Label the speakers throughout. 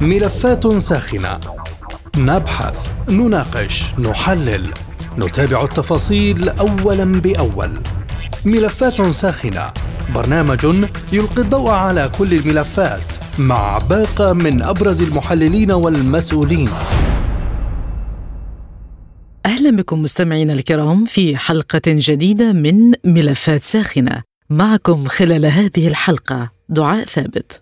Speaker 1: ملفات ساخنة. نبحث نناقش نحلل. نتابع التفاصيل اولا بأول. ملفات ساخنة. برنامج يلقي الضوء على كل الملفات. مع باقة من أبرز المحللين والمسؤولين.
Speaker 2: أهلا بكم مستمعينا الكرام في حلقة جديدة من ملفات ساخنة. معكم خلال هذه الحلقة دعاء ثابت.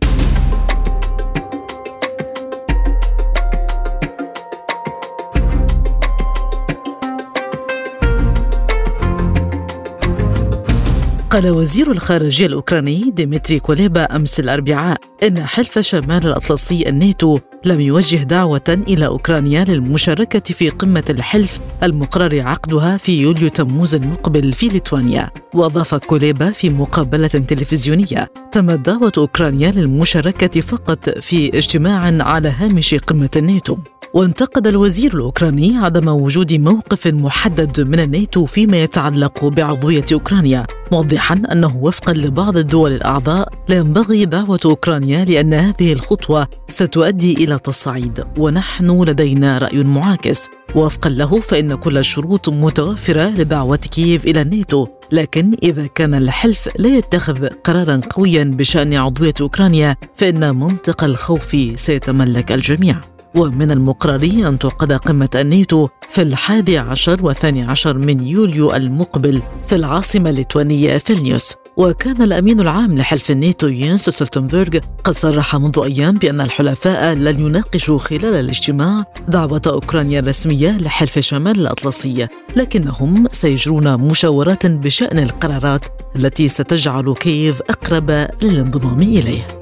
Speaker 2: قال وزير الخارجية الأوكراني ديمتري كوليبا أمس الأربعاء إن حلف شمال الأطلسي الناتو لم يوجه دعوة إلى أوكرانيا للمشاركة في قمة الحلف المقرر عقدها في يوليو تموز المقبل في ليتوانيا. وأضاف كوليبا في مقابلة تلفزيونية تمت دعوة أوكرانيا للمشاركة فقط في اجتماع على هامش قمة الناتو. وانتقد الوزير الأوكراني عدم وجود موقف محدد من الناتو فيما يتعلق بعضوية أوكرانيا موضحا أنه وفقا لبعض الدول الأعضاء لا ينبغي دعوة أوكرانيا لأن هذه الخطوة ستؤدي إلى تصعيد ونحن لدينا رأي معاكس. وفقا له فإن كل الشروط متوفرة لدعوة كييف إلى الناتو. لكن إذا كان الحلف لا يتخذ قرارا قويا بشأن عضوية أوكرانيا فإن منطق الخوف سيتملك الجميع. ومن المقرر أن تعقد قمة الناتو في الحادي عشر والثاني عشر من يوليو المقبل في العاصمة الليتوانية فيلنيوس. وكان الأمين العام لحلف الناتو ينس ستولتنبرغ قد صرح منذ أيام بأن الحلفاء لن يناقشوا خلال الاجتماع دعوة أوكرانيا الرسمية لحلف شمال الأطلسي لكنهم سيجرون مشاورات بشأن القرارات التي ستجعل كييف أقرب للانضمام إليه.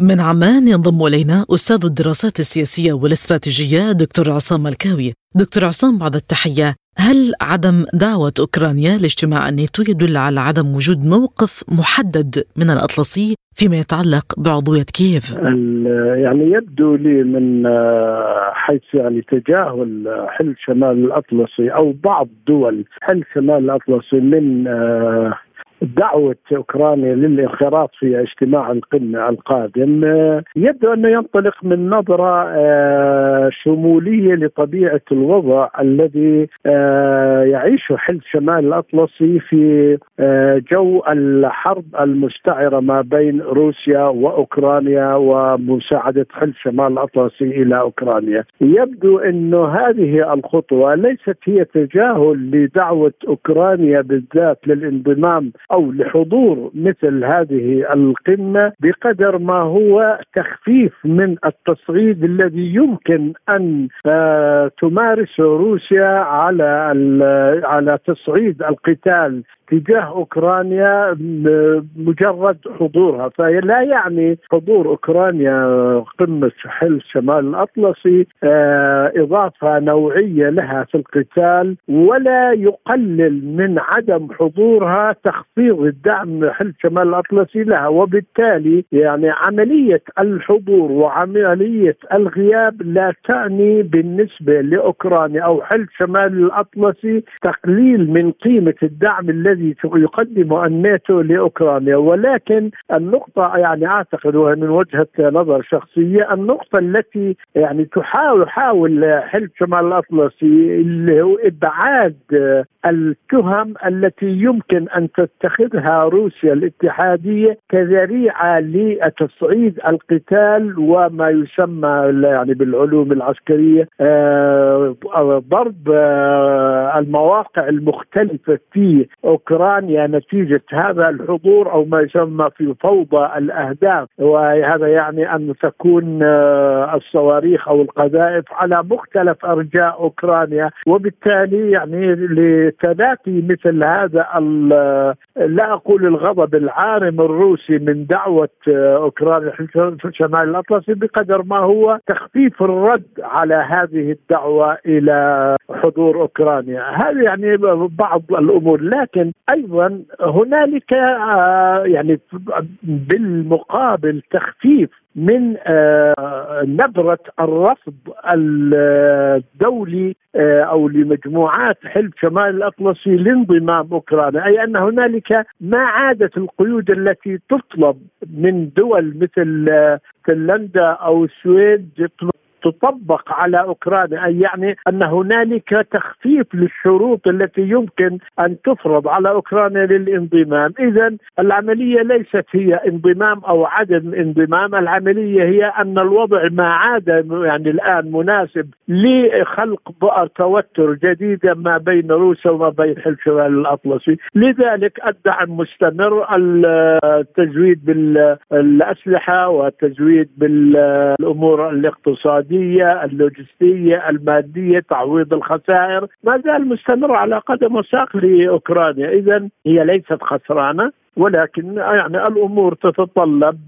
Speaker 2: من عمان ينضم إلينا أستاذ الدراسات السياسية والاستراتيجية دكتور عصام الكاوي. دكتور عصام بعد التحية، هل عدم دعوة أوكرانيا لاجتماع الناتو يدل على عدم وجود موقف محدد من الأطلسي فيما يتعلق بعضوية كييف؟
Speaker 3: يعني يبدو لي من آه، حيث يعني تجاهل حلف شمال الأطلسي أو بعض دول حلف شمال الأطلسي من آه، دعوة أوكرانيا للانخراط في اجتماع القمة القادم يبدو أنه ينطلق من نظرة آه، شمولية لطبيعة الوضع الذي آه، يعيشه حلف شمال الأطلسي في آه، جو الحرب المستعرة ما بين روسيا وأوكرانيا ومساعدة حلف شمال الأطلسي إلى أوكرانيا. يبدو أنه هذه الخطوة ليست هي تجاهل لدعوة أوكرانيا بالذات للانضمام أو لحضور مثل هذه القمة بقدر ما هو تخفيف من التصعيد الذي يمكن أن آه، تمارسه روسيا على على تصعيد القتال. تجاه أوكرانيا مجرد حضورها. فلا يعني حضور أوكرانيا قمة حلف شمال الأطلسي آه، إضافة نوعية لها في القتال ولا يقلل من عدم حضورها تخفيض الدعم حلف شمال الأطلسي لها. وبالتالي يعني عملية الحضور وعملية الغياب لا تعني بالنسبة لأوكرانيا أو حلف شمال الأطلسي تقليل من قيمة الدعم الذي الذي يقدمه الناتو لأوكرانيا ولكن النقطة يعني أعتقد من وجهة نظر شخصية النقطة التي يعني تحاول يحاول حلف شمال الأطلسي اللي هو إبعاد التهم التي يمكن أن تتخذها روسيا الاتحادية كذريعة لتصعيد القتال وما يسمى يعني بالعلوم العسكرية آه، ضرب آه، المواقع المختلفة في اوكرانيا نتيجة هذا الحضور أو ما يسمى في فوضى الأهداف. وهذا يعني أن تكون آه، الصواريخ أو القذائف على مختلف أرجاء أوكرانيا. وبالتالي يعني لتلافي مثل هذا لا أقول الغضب العارم الروسي من دعوة آه، اوكرانيا في شمال الأطلسي بقدر ما هو تخفيف الرد على هذه الدعوة إلى حضور أوكرانيا. هذه يعني بعض الأمور. لكن أيضا هنالك آه، يعني بالمقابل تخفيف من آه، نبرة الرفض الدولي آه، أو لمجموعات حلف شمال الأطلسي لانضمام أوكرانيا. أي أن هنالك ما عادت القيود التي تطلب من دول مثل فنلندا أو السويد تطبق على أوكرانيا أي يعني أن هنالك تخفيف للشروط التي يمكن أن تفرض على أوكرانيا للانضمام، اذا العملية ليست هي انضمام أو عدم انضمام، العملية هي أن الوضع ما عاد يعني الآن مناسب لخلق بؤر توتر جديده ما بين روسيا وما بين حلف شمال الأطلسي، لذلك الدعم مستمر التزويد بالأسلحة والتزويد بالأمور الاقتصادية. الاقتصاديه، اللوجستية، المادية، تعويض الخسائر، ما زال مستمر على قدم وساق لأوكرانيا، اذا هي ليست خسرانة. ولكن يعني الأمور تتطلب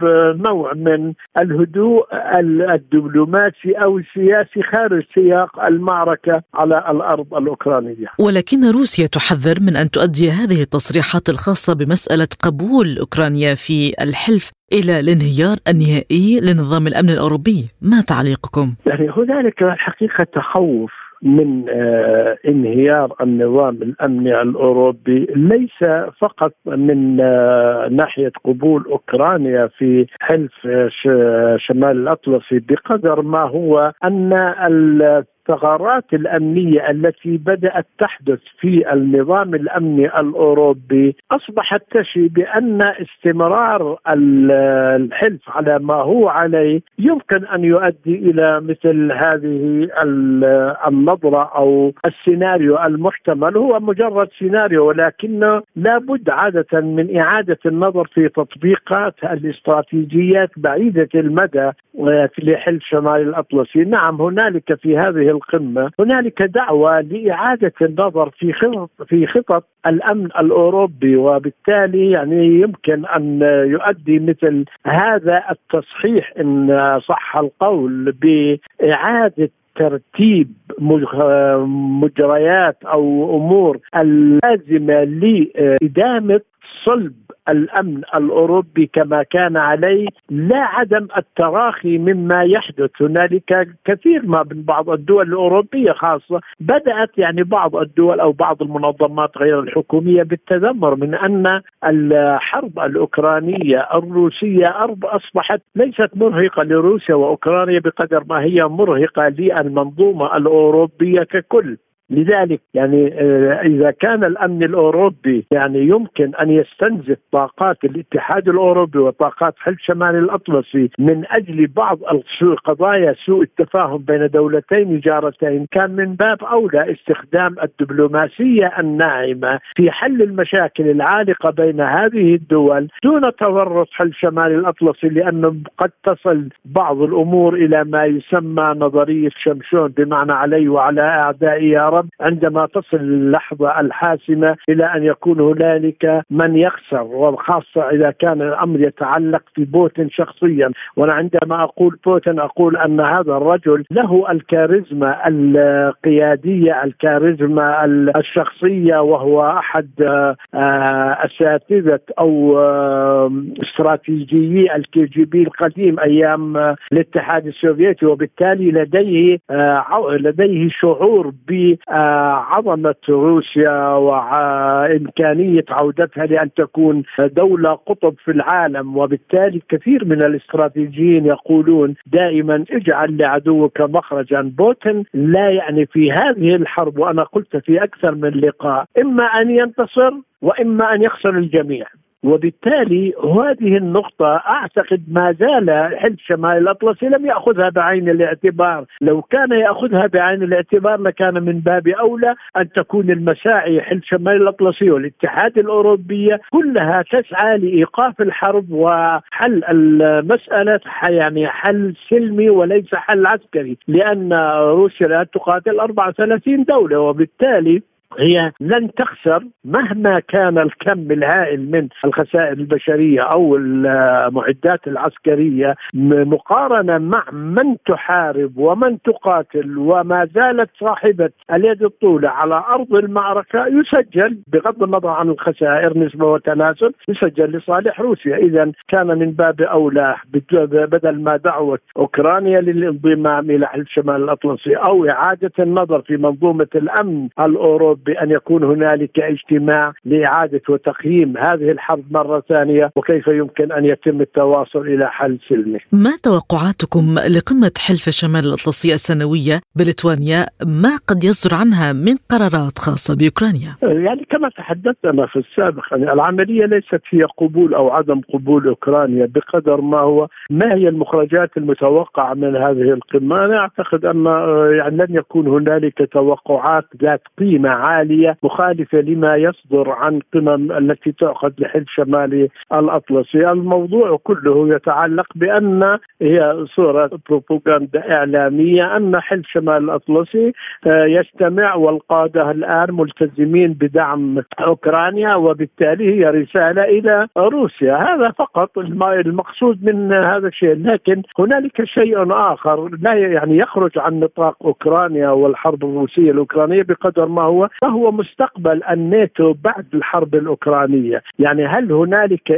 Speaker 3: نوع من الهدوء الدبلوماسي أو السياسي خارج سياق المعركة على الأرض الأوكرانية.
Speaker 2: ولكن روسيا تحذر من أن تؤدي هذه التصريحات الخاصة بمسألة قبول أوكرانيا في الحلف إلى الانهيار النهائي لنظام الأمن الأوروبي، ما تعليقكم؟
Speaker 3: يعني هنالك الحقيقة تخوف من آه، انهيار النظام الأمني الأوروبي ليس فقط من آه، ناحية قبول أوكرانيا في حلف آه، شمال الأطلسي بقدر ما هو أن الثغرات الأمنية التي بدأت تحدث في النظام الأمني الأوروبي أصبحت تشي بأن استمرار الحلف على ما هو عليه يمكن أن يؤدي إلى مثل هذه النظرة أو السيناريو المحتمل. هو مجرد سيناريو ولكنه لابد عادة من إعادة النظر في تطبيقات الاستراتيجيات بعيدة المدى لحلف شمال الأطلسي، نعم هنالك في هذه القمة. هنالك دعوة لإعادة النظر في خطط في خطط الأمن الأوروبي وبالتالي يعني يمكن أن يؤدي مثل هذا التصحيح إن صح القول بإعادة ترتيب مجريات أو أمور اللازمه لإدامة صلب الأمن الأوروبي كما كان عليه لا عدم التراخي مما يحدث. هنالك كثير ما من بعض الدول الأوروبية خاصة بدأت يعني بعض الدول أو بعض المنظمات غير الحكومية بالتذمر من أن الحرب الأوكرانية الروسية أصبحت ليست مرهقة لروسيا وأوكرانيا بقدر ما هي مرهقة للمنظومة الأوروبية ككل. لذلك يعني آه، إذا كان الأمن الأوروبي يعني يمكن أن يستنزف طاقات الاتحاد الأوروبي وطاقات حلف شمال الأطلسي من أجل بعض قضايا سوء التفاهم بين دولتين جارتين كان من باب أولى استخدام الدبلوماسية الناعمة في حل المشاكل العالقة بين هذه الدول دون تورط حلف شمال الأطلسي لأنه قد تصل بعض الأمور إلى ما يسمى نظرية شمشون بمعنى علي وعلى اعدائي يا رب العرب عندما تصل اللحظة الحاسمة إلى أن يكون هنالك من يخسر وخاصة إذا كان الأمر يتعلق في بوتين شخصيا. وأنا عندما أقول بوتين أقول أن هذا الرجل له الكاريزما القيادية الكاريزما الشخصية وهو أحد آه، أساتذة أو استراتيجيي ال KGB القديم أيام آه، الاتحاد السوفيتي. وبالتالي لديه آه، لديه شعور عظمة روسيا وإمكانية عودتها لأن تكون دولة قطب في العالم وبالتالي كثير من الاستراتيجيين يقولون دائما اجعل لعدوك مخرجا. بوتين لا يعني في هذه الحرب وأنا قلت في أكثر من لقاء إما أن ينتصر وإما أن يخسر الجميع. وبالتالي هذه النقطة أعتقد ما زال حلف شمال الأطلسي لم يأخذها بعين الاعتبار. لو كان يأخذها بعين الاعتبار لكان من باب أولى أن تكون المساعي حلف شمال الأطلسي والاتحاد الأوروبي كلها تسعى لإيقاف الحرب وحل المسألة يعني حل سلمي وليس حل عسكري لأن روسيا لا تقاتل 34 دولة وبالتالي هي لن تخسر مهما كان الكم الهائل من الخسائر البشرية أو المعدات العسكرية مقارنة مع من تحارب ومن تقاتل وما زالت صاحبة اليد الطولى على أرض المعركة يسجل بغض النظر عن الخسائر نسبة وتناسل يسجل لصالح روسيا. اذا كان من باب أولى بدل ما دعوت أوكرانيا للانضمام إلى حلف شمال الأطلسي أو إعادة النظر في منظومة الأمن الأوروبي ان يكون هنالك اجتماع لإعادة وتقييم هذه الحرب مرة ثانية وكيف يمكن أن يتم التواصل إلى حل سلمي.
Speaker 2: ما توقعاتكم لقمة حلف شمال الاطلسي السنوية بليتوانيا ما قد يصدر عنها من قرارات خاصة بأوكرانيا؟
Speaker 3: يعني كما تحدثنا في السابق يعني العملية ليست هي قبول أو عدم قبول أوكرانيا بقدر ما هو ما هي المخرجات المتوقعة من هذه القمة؟ أنا أعتقد أن يعني لن يكون هنالك توقعات ذات قيمة عالية مخالفة لما يصدر عن قمم التي تؤخذ لحلف شمالي الأطلسي، الموضوع كله يتعلق بأن هي صورة بروباغندا إعلامية أن حلف شمال الأطلسي آه، يجتمع والقادة الآن ملتزمين بدعم أوكرانيا وبالتالي هي رسالة إلى روسيا، هذا فقط المقصود من هذا الشيء، لكن هنالك شيء آخر لا يعني يخرج عن نطاق أوكرانيا والحرب الروسية الأوكرانية بقدر ما هو ما هو مستقبل الناتو بعد الحرب الأوكرانية، يعني هل هنالك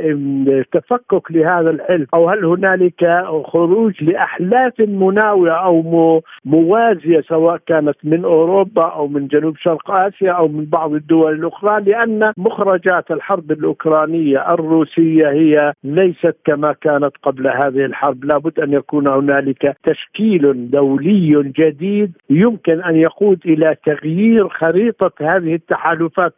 Speaker 3: تفكك لهذا الحلف أو هل هنالك خروج لأحلاف مناوئه أو موازية سواء كانت من أوروبا أو من جنوب شرق آسيا أو من بعض الدول الأخرى؟ لأن مخرجات الحرب الأوكرانية الروسية هي ليست كما كانت قبل هذه الحرب، لابد أن يكون هنالك تشكيل دولي جديد يمكن أن يقود إلى تغيير خريطة هذه التحالفات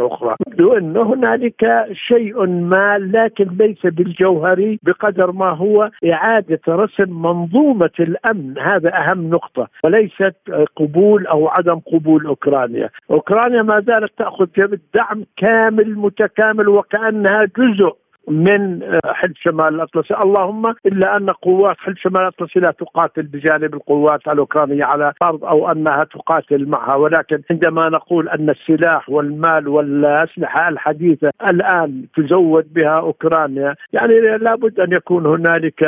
Speaker 3: أخرى، يبدو ان هنالك شيء ما لكن ليس بالجوهري بقدر ما هو إعادة رسم منظومة الأمن، هذا أهم نقطة، وليست قبول أو عدم قبول أوكرانيا، أوكرانيا ما زالت تأخذ دعم كامل متكامل وكأنها جزء من آه، حلف شمال الأطلسي، اللهم إلا أن قوات حلف شمال الأطلسي لا تقاتل بجانب القوات الأوكرانية على فرض أو أنها تقاتل معها، ولكن عندما نقول أن السلاح والمال والأسلحة الحديثة الآن تزود بها أوكرانيا، يعني لابد أن يكون هنالك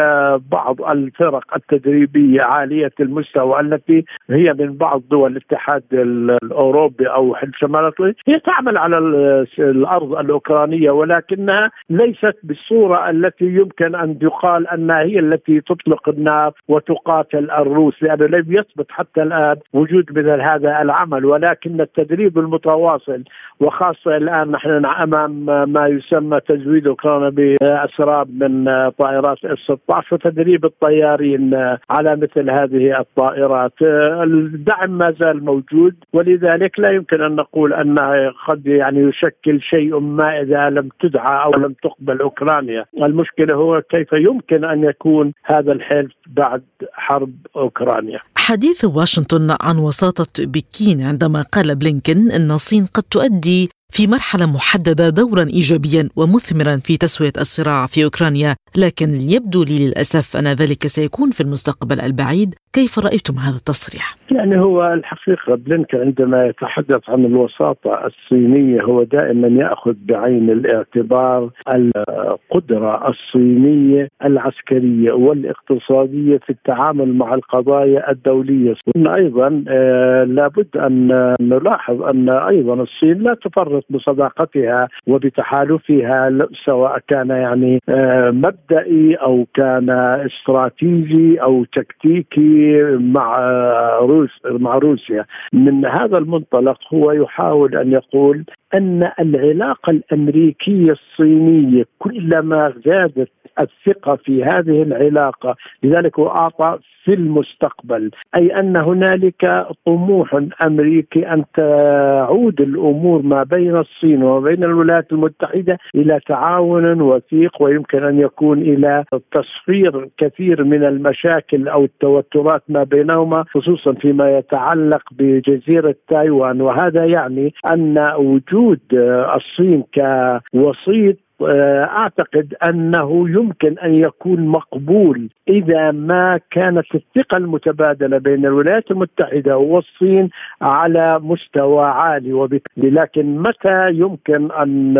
Speaker 3: بعض الفرق التدريبية عالية المستوى التي هي من بعض دول الاتحاد الأوروبي أو حلف شمال الأطلسي، هي تعمل على الأرض الأوكرانية ولكنها ليست ليست بالصورة التي يمكن أن يقال أنها هي التي تطلق النار وتقاتل الروس لأنه لم يثبت حتى الآن وجود مثل هذا العمل. ولكن التدريب المتواصل وخاصة الآن نحن أمام ما يسمى تزويد أوكرانيا بأسراب من طائرات إف 16 وتدريب الطيارين على مثل هذه الطائرات. الدعم ما زال موجود ولذلك لا يمكن أن نقول أنها قد يعني يشكل شيء ما إذا لم تدعى أو لم تقبل مستقبل اوكرانيا، المشكلة هو كيف يمكن أن يكون هذا الحلف بعد حرب أوكرانيا.
Speaker 2: حديث واشنطن عن وساطة بكين عندما قال بلينكن إن الصين قد تؤدي في مرحلة محددة دورا إيجابيا ومثمرا في تسوية الصراع في أوكرانيا لكن يبدو لي للأسف أن ذلك سيكون في المستقبل البعيد كيف رأيتم هذا التصريح؟
Speaker 3: يعني هو الحقيقة بلينكن عندما يتحدث عن الوساطة الصينية هو دائما يأخذ بعين الاعتبار القدرة الصينية العسكرية والاقتصادية في التعامل مع القضايا الدولية أيضا آه، لابد أن نلاحظ أن أيضا الصين لا تفرط بصداقتها وبتحالفها سواء كان يعني آه، مبدئي أو كان استراتيجي أو تكتيكي مع روس مع روسيا. من هذا المنطلق هو يحاول أن يقول أن العلاقة الأمريكية الصينية كلما زادت الثقة في هذه العلاقة. لذلك هو أعطى في المستقبل. أي أن هنالك طموح أمريكي أن تعود الأمور ما بين الصين وما بين الولايات المتحدة إلى تعاون وثيق ويمكن أن يكون إلى تصفير كثير من المشاكل أو التوترات ما بينهما خصوصا فيما يتعلق بجزيرة تايوان. وهذا يعني أن وجود الصين كوسيط أعتقد أنه يمكن أن يكون مقبول إذا ما كانت الثقة المتبادلة بين الولايات المتحدة والصين على مستوى عالي وبالتالي. لكن متى يمكن أن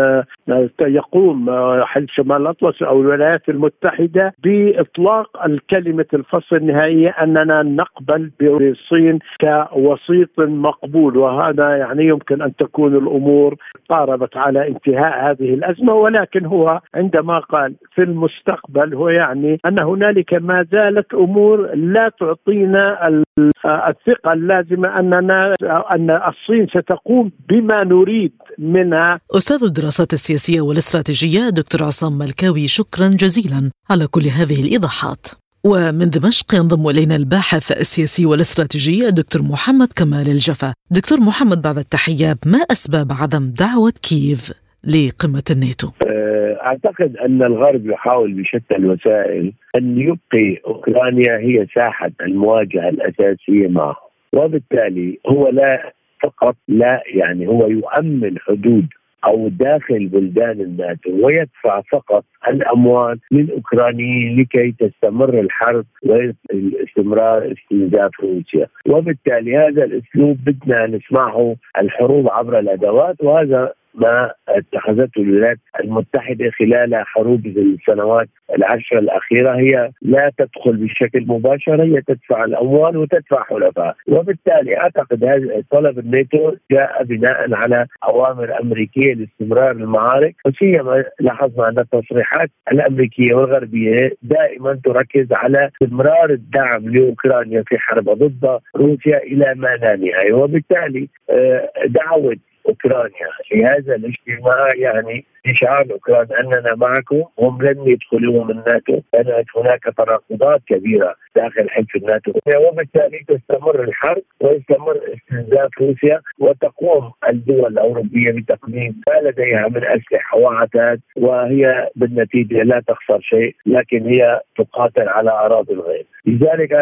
Speaker 3: يقوم حل شمال الأطلس أو الولايات المتحدة بإطلاق الكلمة الفصل النهائيه أننا نقبل بالصين كوسيط مقبول؟ وهذا يعني يمكن أن تكون الأمور قاربت على انتهاء هذه الأزمة ولكن هو عندما قال في المستقبل هو يعني أن هنالك ما زالت أمور لا تعطينا الثقة اللازمة اننا أن الصين ستقوم بما نريد منها.
Speaker 2: أستاذ الدراسات السياسية والاستراتيجية دكتور عصام ملكاوي شكرا جزيلا على كل هذه الإيضاحات. ومن دمشق ينضم إلينا الباحث السياسي والاستراتيجي الدكتور محمد كمال الجفا. دكتور محمد بعد التحية ما أسباب عدم دعوة كييف لقمة الناتو؟
Speaker 4: أه، أعتقد أن الغرب يحاول بشتى الوسائل أن يبقي أوكرانيا هي ساحة المواجهة الأساسية معه وبالتالي هو لا فقط لا يعني هو يؤمن حدود أو داخل بلدان الناتو ويدفع فقط الأموال للاوكرانيين لكي تستمر الحرب واستمرار استنزاف روسيا، وبالتالي هذا الأسلوب بدنا نسمعه الحروب عبر الأدوات وهذا ما اتخذته الولايات المتحدة خلال حروب السنوات العشر الأخيرة. هي لا تدخل بشكل مباشر هي تدفع الأموال وتدفع حلفاء. وبالتالي أعتقد هذا طلب الناتو جاء بناء على أوامر أمريكية لاستمرار المعارك. وسيما لاحظنا أن التصريحات الأمريكية والغربية دائما تركز على استمرار الدعم لأوكرانيا في حرب ضد روسيا إلى ما لا نهاية. وبالتالي آه، دعوة أوكرانيا. في هذا الاجتماع يعني اشعار اوكران أننا معكم هم لن يدخلوا من الناتو كانت هناك تناقضات كبيرة داخل حلف الناتو. وبالتالي تستمر الحرب ويستمر استنزاف روسيا وتقوم الدول الأوروبية بتقديم ما لديها من أسلحة وعتاد وهي بالنتيجة لا تخسر شيء لكن هي تقاتل على أراضي الغير. لذلك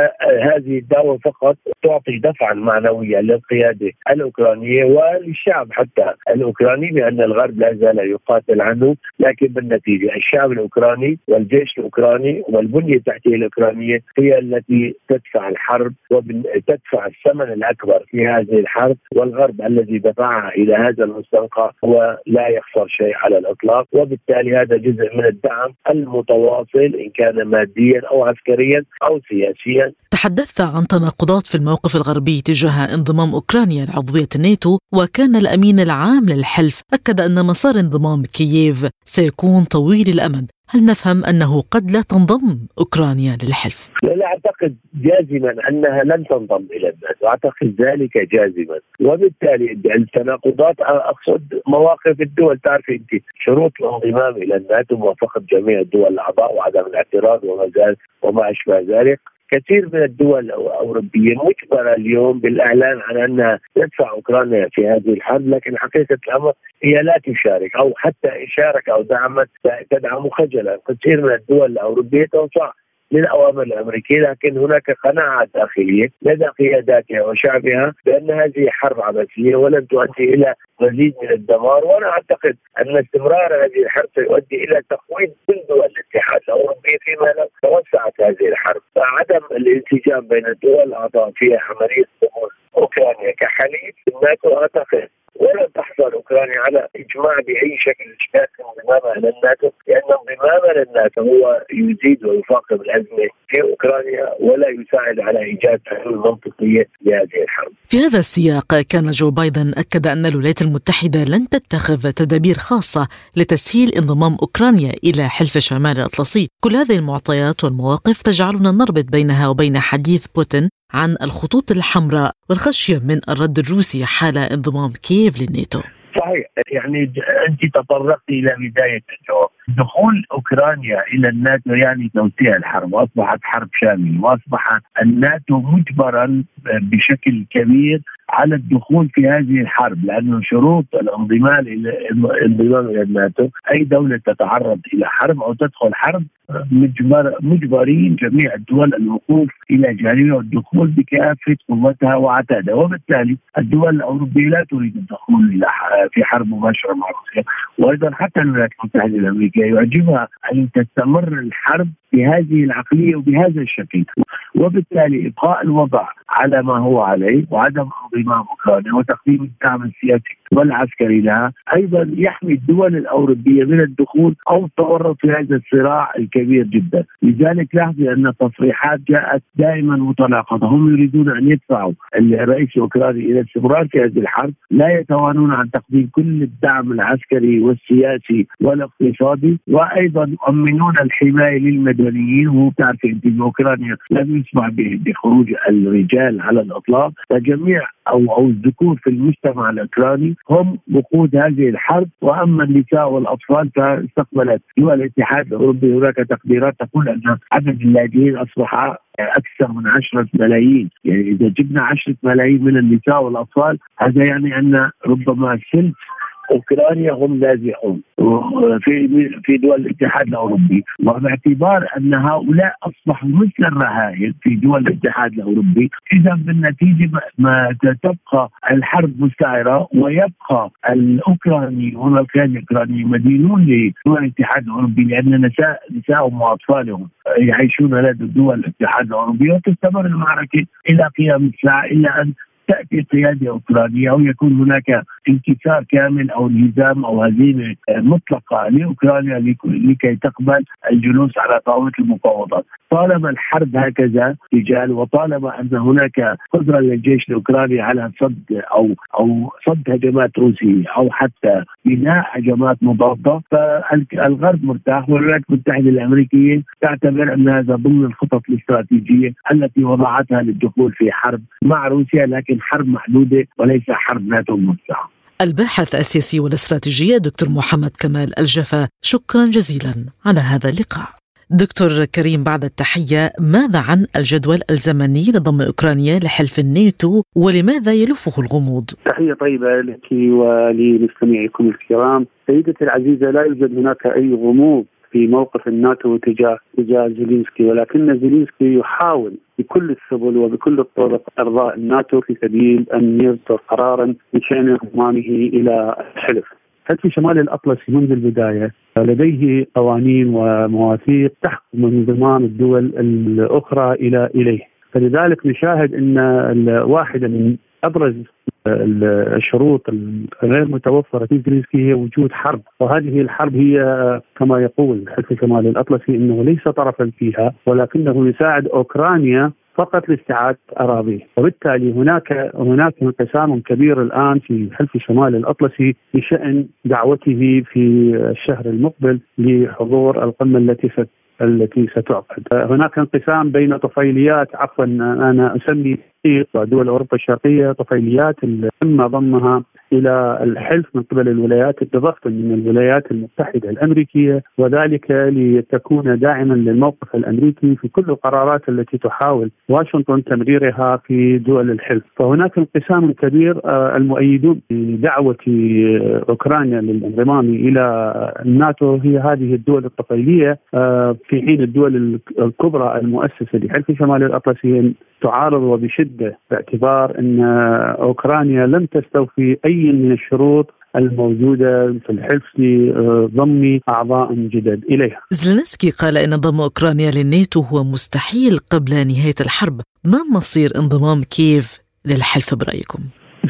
Speaker 4: هذه الدعوة فقط تعطي دفعا معنويا للقيادة الأوكرانية وللشعب حتى الأوكراني بأن الغرب لا زال يقاتل عنه لكن بالنتيجة الشعب الأوكراني والجيش الأوكراني والبنية التحتية الأوكرانية هي التي تدفع الحرب وتدفع الثمن الأكبر في هذه الحرب والغرب الذي دفعها إلى هذا المستنقع هو لا يخسر شيء على الإطلاق وبالتالي هذا جزء من الدعم المتواصل إن كان ماديا أو عسكريا أو سياسيا.
Speaker 2: تحدثت عن تناقضات في الموقف الغربي تجاه انضمام أوكرانيا لعضوية الناتو وكان الأمين العام للحلف أكد أن مسار انضمام كييف سيكون طويل الأمد؟ هل نفهم أنه قد لا تنضم أوكرانيا للحلف؟
Speaker 4: لا أعتقد جازما أنها لن تنضم إلى الناتو، اعتقد ذلك جازما، وبالتالي التناقضات أقصد مواقف الدول تعرفي أنت شروط الانضمام إلى الناتو موافقة جميع الدول الأعضاء وعدم الاعتراض وما زال وما أشبه ذلك، كثير من الدول الاوروبيه مجبرة اليوم بالإعلان عن انها تدفع أوكرانيا في هذه الحرب لكن حقيقة الأمر هي لا تشارك أو حتى شارك أو دعمت تدعم خجلا. كثير من الدول الأوروبية تنصح للأوامر الأمريكية لكن هناك قناعة داخلية لدى قياداتها وشعبها بأن هذه حرب عبثية ولن تؤدي إلى مزيد من الدمار وأنا أعتقد أن استمرار هذه الحرب سيؤدي إلى تقويض كل دول الاتحاد الأوروبي فيما لو توسعت هذه الحرب. فعدم الانسجام بين الدول الأعضاء في عمليه أوكرانيا كحليف الناتو أعتقد ولن تحصل أوكرانيا على إجماع بأي شكل إشكال انضمامها إلى الناتو لأن انضمامها للناتو هو يزيد ويفاقم الأزمة في أوكرانيا ولا يساعد على إيجاد حلول منطقية لهذه الحرب.
Speaker 2: في هذا السياق كان جو بايدن أكد أن الولايات المتحدة لن تتخذ تدابير خاصة لتسهيل انضمام أوكرانيا إلى حلف شمال الأطلسي، كل هذه المعطيات والمواقف تجعلنا نربط بينها وبين حديث بوتين عن الخطوط الحمراء والخشية من الرد الروسي حال انضمام كييف للناتو.
Speaker 4: صحيح يعني انت تطرقت إلى بداية الجواب دخول أوكرانيا إلى الناتو يعني توسيع الحرب وأصبحت حرب شاملة وأصبح الناتو مجبرا بشكل كبير على الدخول في هذه الحرب لأنه شروط الانضمام إلى الانضمام إلى الناتو أي دولة تتعرض إلى حرب أو تدخل حرب مجبر مجبرين جميع الدول الوقوف إلى جانبها والدخول بكافه قوتها وعتادها وبالتالي الدول الأوروبية لا تريد الدخول إلى في حرب مباشرة مع روسيا وأيضا حتى الولايات المتحدة الأمريكية أمريكا يعجبها أن تستمر الحرب بهذه العقلية وبهذا الشكل. وبالتالي إبقاء الوضع على ما هو عليه وعدم انضمام أوكرانيا وتقديم الدعم السياسي والعسكري لها أيضا يحمي الدول الأوروبية من الدخول أو التورط في هذا الصراع الكبير جدا. لذلك لاحظي أن التصريحات جاءت دائما متناقضة. هم يريدون أن يدفعوا الرئيس الأوكراني إلى الاستمرار في هذه الحرب. لا يتوانون عن تقديم كل الدعم العسكري والسياسي والاقتصادي وأيضا يؤمنون الحماية للمدنيين وهو تعرف انت اوكرانيا لم يسمح بخروج الرجال على الإطلاق. فجميع أو أو الذكور في المجتمع الأوكراني هم وقود هذه الحرب. وأما النساء والأطفال فاستقبلت دول الاتحاد الأوروبي. هناك تقديرات تقول أن عدد اللاجئين أصبح أكثر من عشرة ملايين، يعني إذا جبنا عشرة ملايين من النساء والأطفال هذا يعني أن ربما ثلث أوكرانيا هم نازحون. في في دول الاتحاد الأوروبي. وباعتبار أن هؤلاء أصبحوا مثل الرهائن في دول الاتحاد الأوروبي. إذا بالنتيجة ما تبقى الحرب مستعرة ويبقى الاوكراني والاوكراني الاوكرانيين مدينون لدول الاتحاد الأوروبي لأن نساء نسائهم وأطفالهم يعيشون لدى دول الاتحاد الأوروبي وتستمر المعركة إلى قيام الساعة الا أن تأتي قياده اوكرانيه أو يكون هناك انكسار كامل أو انهزام أو هزيمة مطلقة لأوكرانيا لكي تقبل الجلوس على طاولة المفاوضات، طالما الحرب هكذا رجال وطالما أن هناك قدرة للجيش الأوكراني على صد أو أو صد هجمات روسية أو حتى بناء هجمات مضادة فالغرب مرتاح والولايات المتحدة الامريكيه تعتبر ان هذا ضمن الخطط الاستراتيجية التي وضعتها للدخول في حرب مع روسيا لكن حرب محدودة وليس حرب ناتو موسعه.
Speaker 2: الباحث السياسي والاستراتيجية دكتور محمد كمال الجفا شكرا جزيلا على هذا اللقاء دكتور كريم بعد التحية ماذا عن الجدول الزمني لضم أوكرانيا لحلف الناتو ولماذا يلفه الغموض؟
Speaker 5: تحية طيبة لك ولمستمعيكم الكرام سيدتي العزيزة لا يوجد هناك أي غموض في موقف الناتو تجاه تجاه زيلينسكي ولكن زيلينسكي يحاول بكل السبل وبكل الطرق إرضاء الناتو في سبيل أن يصدر قرارا بشان انضمامه إلى الحلف. حلف شمال الاطلسي منذ البداية لديه قوانين ومواثيق تحكم انضمام الدول الأخرى إلى إليه. فلذلك نشاهد أن واحدة من أبرز الشروط الغير متوفرة في زيلينسكي هي وجود حرب. وهذه الحرب هي كما يقول حلف شمال الأطلسي إنه ليس طرفا فيها ولكنه يساعد أوكرانيا فقط لاستعادة أراضيه، وبالتالي هناك هناك انقسام كبير الآن في حلف شمال الأطلسي بشأن دعوته في الشهر المقبل لحضور القمة التي التي ستعقد. هناك انقسام بين طفيليات عفوا أنا أسمي ودول أوروبا الشرقية طفيليات تم ضمها إلى الحلف من قبل الولايات بضغط من الولايات المتحدة الأمريكية وذلك لتكون داعما للموقف الأمريكي في كل القرارات التي تحاول واشنطن تمريرها في دول الحلف، فهناك انقسام كبير آه، المؤيدون بدعوه أوكرانيا للانضمام إلى الناتو. هي هذه الدول الطفيليه آه، في حين الدول الكبرى المؤسسة لحلف شمال الاطلسي تعارض وبشدة باعتبار إن أوكرانيا لم تستوفي أي من الشروط الموجودة في الحلف لضم أعضاء جدد إليها
Speaker 2: زلنسكي قال إن ضم أوكرانيا للناتو هو مستحيل قبل نهاية الحرب ما مصير انضمام كييف للحلف برأيكم؟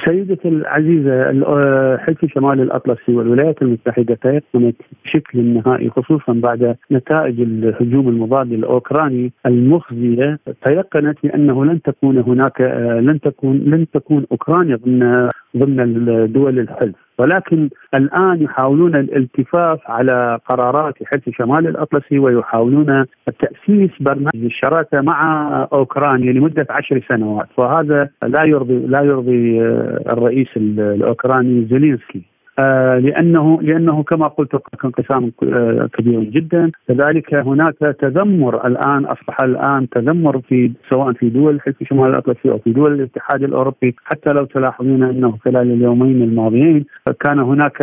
Speaker 5: سيدتي العزيزة حلف شمال الأطلسي والولايات المتحدة تيقنت بشكل نهائي خصوصا بعد نتائج الهجوم المضاد الأوكراني المخزية تيقنت بأنه لن تكون هناك لن تكون لن تكون أوكرانيا ضمن ضمن دول الحلف. ولكن الآن يحاولون الالتفاف على قرارات حلف شمال الأطلسي ويحاولون تاسيس برنامج الشراكة مع أوكرانيا لمدة عشر سنوات. وهذا لا يرضي لا يرضي الرئيس الأوكراني زيلينسكي. آه، لأنه لأنه كما قلت انقسام آه، كبير جدا. كذلك هناك تذمر الآن أصبح الآن تذمر في سواء في دول حلف شمال الأطلسي أو في دول الاتحاد الأوروبي حتى لو تلاحظون أنه خلال اليومين الماضيين كان هناك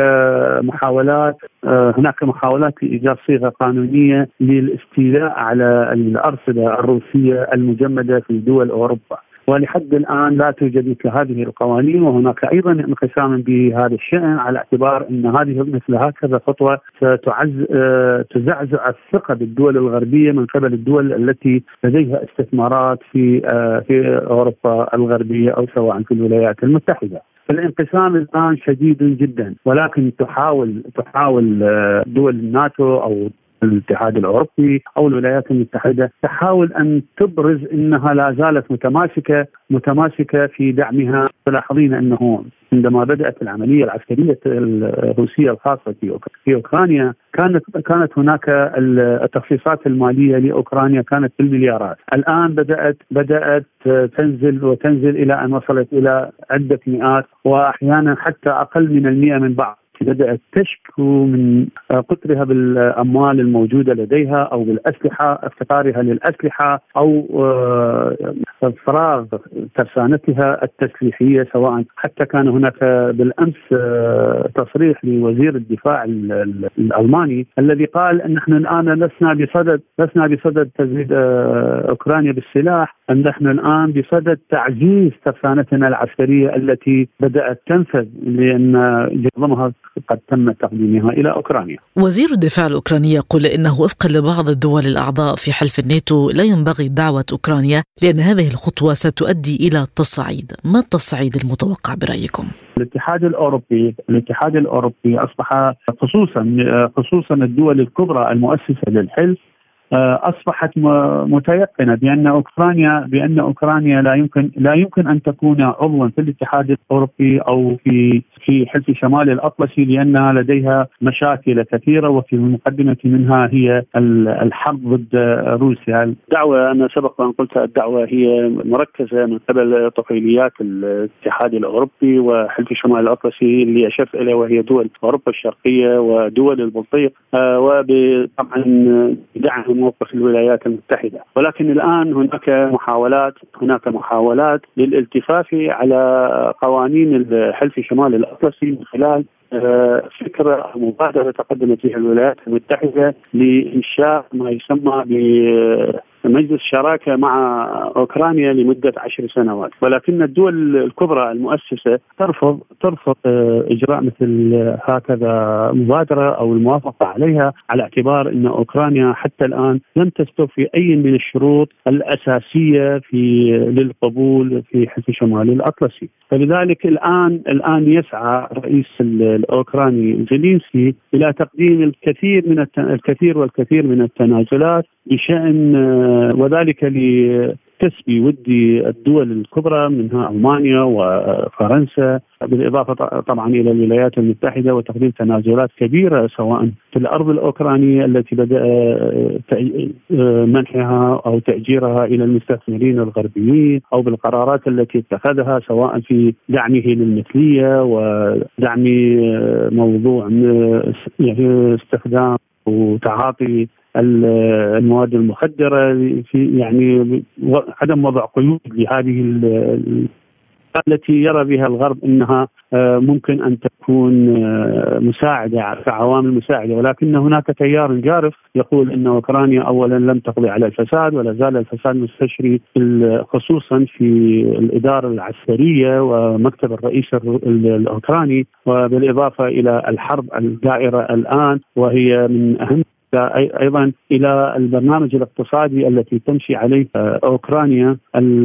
Speaker 5: محاولات آه، هناك محاولات لإيجاد صيغة قانونية للاستيلاء على الأرصدة الروسية المجمدة في دول أوروبا. ولحد الآن لا توجد مثل هذه القوانين وهناك أيضا انقسام بهذا الشأن على اعتبار أن هذه مثل هكذا خطوة ستعز آه، تزعزع الثقة بالدول الغربية من قبل الدول التي لديها استثمارات في آه، في أوروبا الغربية أو سواء في الولايات المتحدة. فالانقسام الآن شديد جدا ولكن تحاول تحاول آه، دول الناتو أو الاتحاد الأوروبي أو الولايات المتحدة تحاول أن تبرز إنها لا زالت متماسكة متماسكة في دعمها. تلاحظين أنه عندما بدأت العملية العسكرية الروسية الخاصة في أوكرانيا كانت كانت هناك التخصيصات المالية لأوكرانيا كانت بالمليارات، الآن بدأت بدأت تنزل وتنزل إلى أن وصلت إلى عدة مئات وأحيانا حتى أقل من المئة من بعض. بدات تشكو من قطرها بالأموال الموجودة لديها أو بالأسلحة افتقارها للأسلحة أو آه، فراغ ترسانتها التسليحية سواء حتى كان هناك بالأمس آه، تصريح لوزير الدفاع الألماني الذي قال إن نحن الآن لسنا بصدد لسنا بصدد تزويد آه، أوكرانيا بالسلاح. أن نحن الآن بصدد تعزيز ترسانتنا العسكرية التي بدأت تنفذ لأن معظمها قد تم تقديمها إلى أوكرانيا.
Speaker 2: وزير الدفاع الأوكراني يقول إنه وفقا لبعض الدول الأعضاء في حلف الناتو لا ينبغي دعوة أوكرانيا لأن هذه الخطوة ستؤدي إلى التصعيد، ما التصعيد المتوقع برأيكم؟
Speaker 5: الاتحاد الأوروبي الاتحاد الأوروبي أصبح خصوصا خصوصا الدول الكبرى المؤسسة للحلف أصبحت متيقنة بأن اوكرانيا بأن أوكرانيا لا يمكن لا يمكن أن تكون عضوا في الاتحاد الأوروبي أو في في حلف شمال الأطلسي لانها لديها مشاكل كثيرة وفي المقدمة منها هي الحرب ضد روسيا. الدعوة أنا سبق أن قلت الدعوة هي مركزة من قبل طفيليات الاتحاد الأوروبي وحلف شمال الأطلسي اللي اشرت إليه وهي دول أوروبا الشرقية ودول البلطيق آه، وطبعا بدعم موقف الولايات المتحدة، ولكن الآن هناك محاولات هناك محاولات للالتفاف على قوانين الحلف شمال الاطلسي من خلال آه، فكرة أو مبادرة تقدمت بها الولايات المتحدة لإنشاء ما يسمى مجلس شراكة مع أوكرانيا لمدة عشر سنوات، ولكن الدول الكبرى المؤسسة ترفض ترفض آه، إجراء مثل هكذا مبادرة أو الموافقة عليها على اعتبار إن أوكرانيا حتى الآن لم تستوفي أي من الشروط الأساسية في للقبول في حلف شمال الأطلسي، فلذلك الان الآن يسعى الرئيس الأوكراني زيلينسكي إلى تقديم الكثير من الكثير والكثير من التنازلات بشأن آه، وذلك لتسبي ودي الدول الكبرى منها ألمانيا وفرنسا بالإضافة طبعا إلى الولايات المتحدة وتقديم تنازلات كبيرة سواء في الأرض الأوكرانية التي بدأ آه، آه، منحها أو تأجيرها إلى المستثمرين الغربيين أو بالقرارات التي اتخذها سواء في دعمه للمثلية ودعم موضوع يعني استخدام وتعاطي المواد المخدرة في يعني عدم وضع قيود لهذه التي يرى بها الغرب إنها آه، ممكن أن تكون آه، مساعدة كعوامل مساعده ولكن هناك تيار جارف يقول إن أوكرانيا اولا لم تقضي على الفساد ولا زال الفساد مستشري خصوصا في الإدارة العسكرية ومكتب الرئيس الأوكراني. وبالإضافة إلى الحرب الدائرة الآن وهي من أهم أيضا إلى البرنامج الاقتصادي التي تمشي عليه آه، أوكرانيا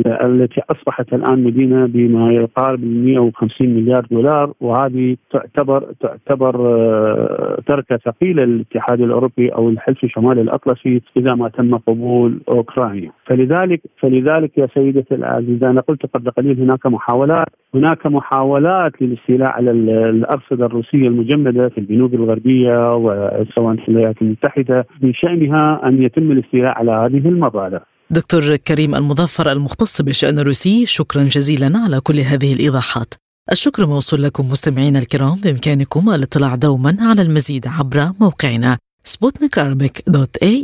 Speaker 5: التي أصبحت الآن مدينة بما يقارب 150 مليار دولار وهذه تعتبر تعتبر آه، تركة ثقيلة للاتحاد الأوروبي أو الحلف الشمالي الأطلسي إذا ما تم قبول أوكرانيا. فلذلك فلذلك يا سيدتي العزيزة أنا قلت قبل قليل هناك محاولات هناك محاولات للاستيلاء على الأرصدة الروسية المجمدة في البنوك الغربية وسواء في الولايات المتحدة بشأنها أن يتم الاستيلاء على هذه المبالغ.
Speaker 2: دكتور كريم المظفر المختص بالشأن الروسي شكرا جزيلا على كل هذه الإيضاحات. الشكر موصول لكم مستمعينا الكرام بإمكانكم الاطلاع دوما على المزيد عبر موقعنا سبوتنيك dot ae